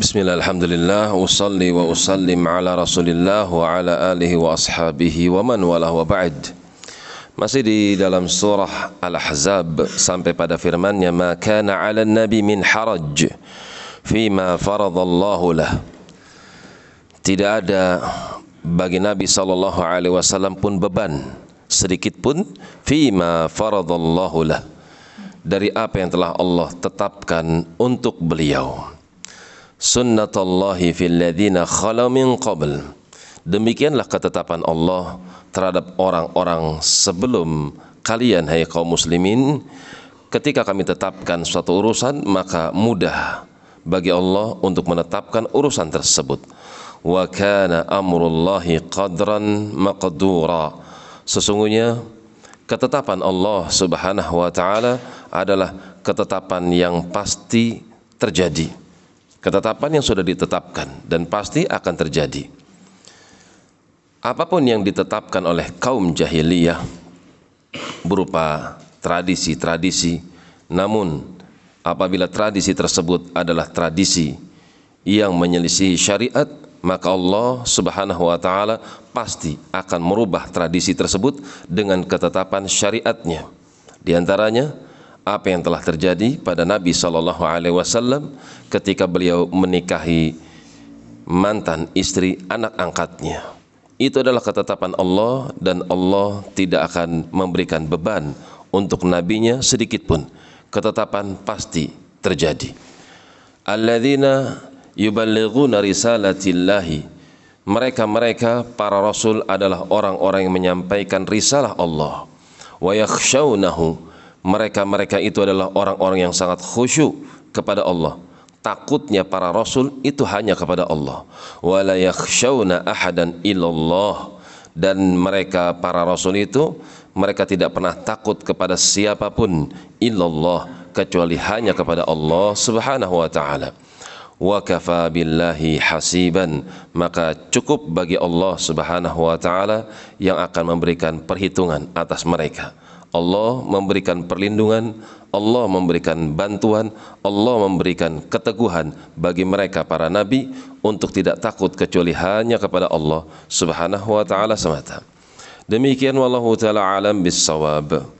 Bismillah, alhamdulillah, usalli wa usallim ala rasulillah wa ala alihi wa ashabihi wa man walah wa ba'd. Masih di dalam surah Al-Ahzab sampai pada firmannya Ma kana ala nabi min haraj Fima faradallahu lah. Tidak ada bagi Nabi sallallahu alaihi wasallam pun beban sedikit pun fima faradallahu lah. Dari apa yang telah Allah tetapkan untuk beliau sunnatullahi fil ladzina khala min qabl. Demikianlah ketetapan Allah terhadap orang-orang sebelum kalian hai kaum muslimin. Ketika kami tetapkan suatu urusan maka mudah bagi Allah untuk menetapkan urusan tersebut. Wa kana amrullahi qadran maqdura. Sesungguhnya ketetapan Allah Subhanahu wa taala adalah ketetapan yang pasti terjadi Ketetapan yang sudah ditetapkan dan pasti akan terjadi. Apa pun yang ditetapkan oleh kaum jahiliyah berupa tradisi-tradisi, namun apabila tradisi tersebut adalah tradisi yang menyelisih syariat, maka Allah Subhanahu wa taala pasti akan merubah tradisi tersebut dengan ketetapan syariatnya. Di antaranya apa yang telah terjadi pada Nabi Shallallahu Alaihi Wasallam ketika beliau menikahi mantan istri anak angkatnya. Itu adalah ketetapan Allah dan Allah tidak akan memberikan beban untuk nabinya sedikit pun. Ketetapan pasti terjadi. Alladzina yuballighuna risalatillahi mereka-mereka para rasul adalah orang-orang yang menyampaikan risalah Allah wa yakhshawnahu mereka-mereka itu adalah orang-orang yang sangat khusyuk kepada Allah. Takutnya para rasul itu hanya kepada Allah. Wala yakhshawna ahadan illallah dan mereka para rasul itu mereka tidak pernah takut kepada siapa pun illallah kecuali hanya kepada Allah Subhanahu wa taala. Wa kafa billahi hasiban maka cukup bagi Allah Subhanahu wa taala yang akan memberikan perhitungan atas mereka. Allah memberikan perlindungan, Allah memberikan bantuan, Allah memberikan keteguhan bagi mereka para nabi untuk tidak takut kecuali hanya kepada Allah Subhanahu wa taala semata. Demikian wallahu taala alam bisawab.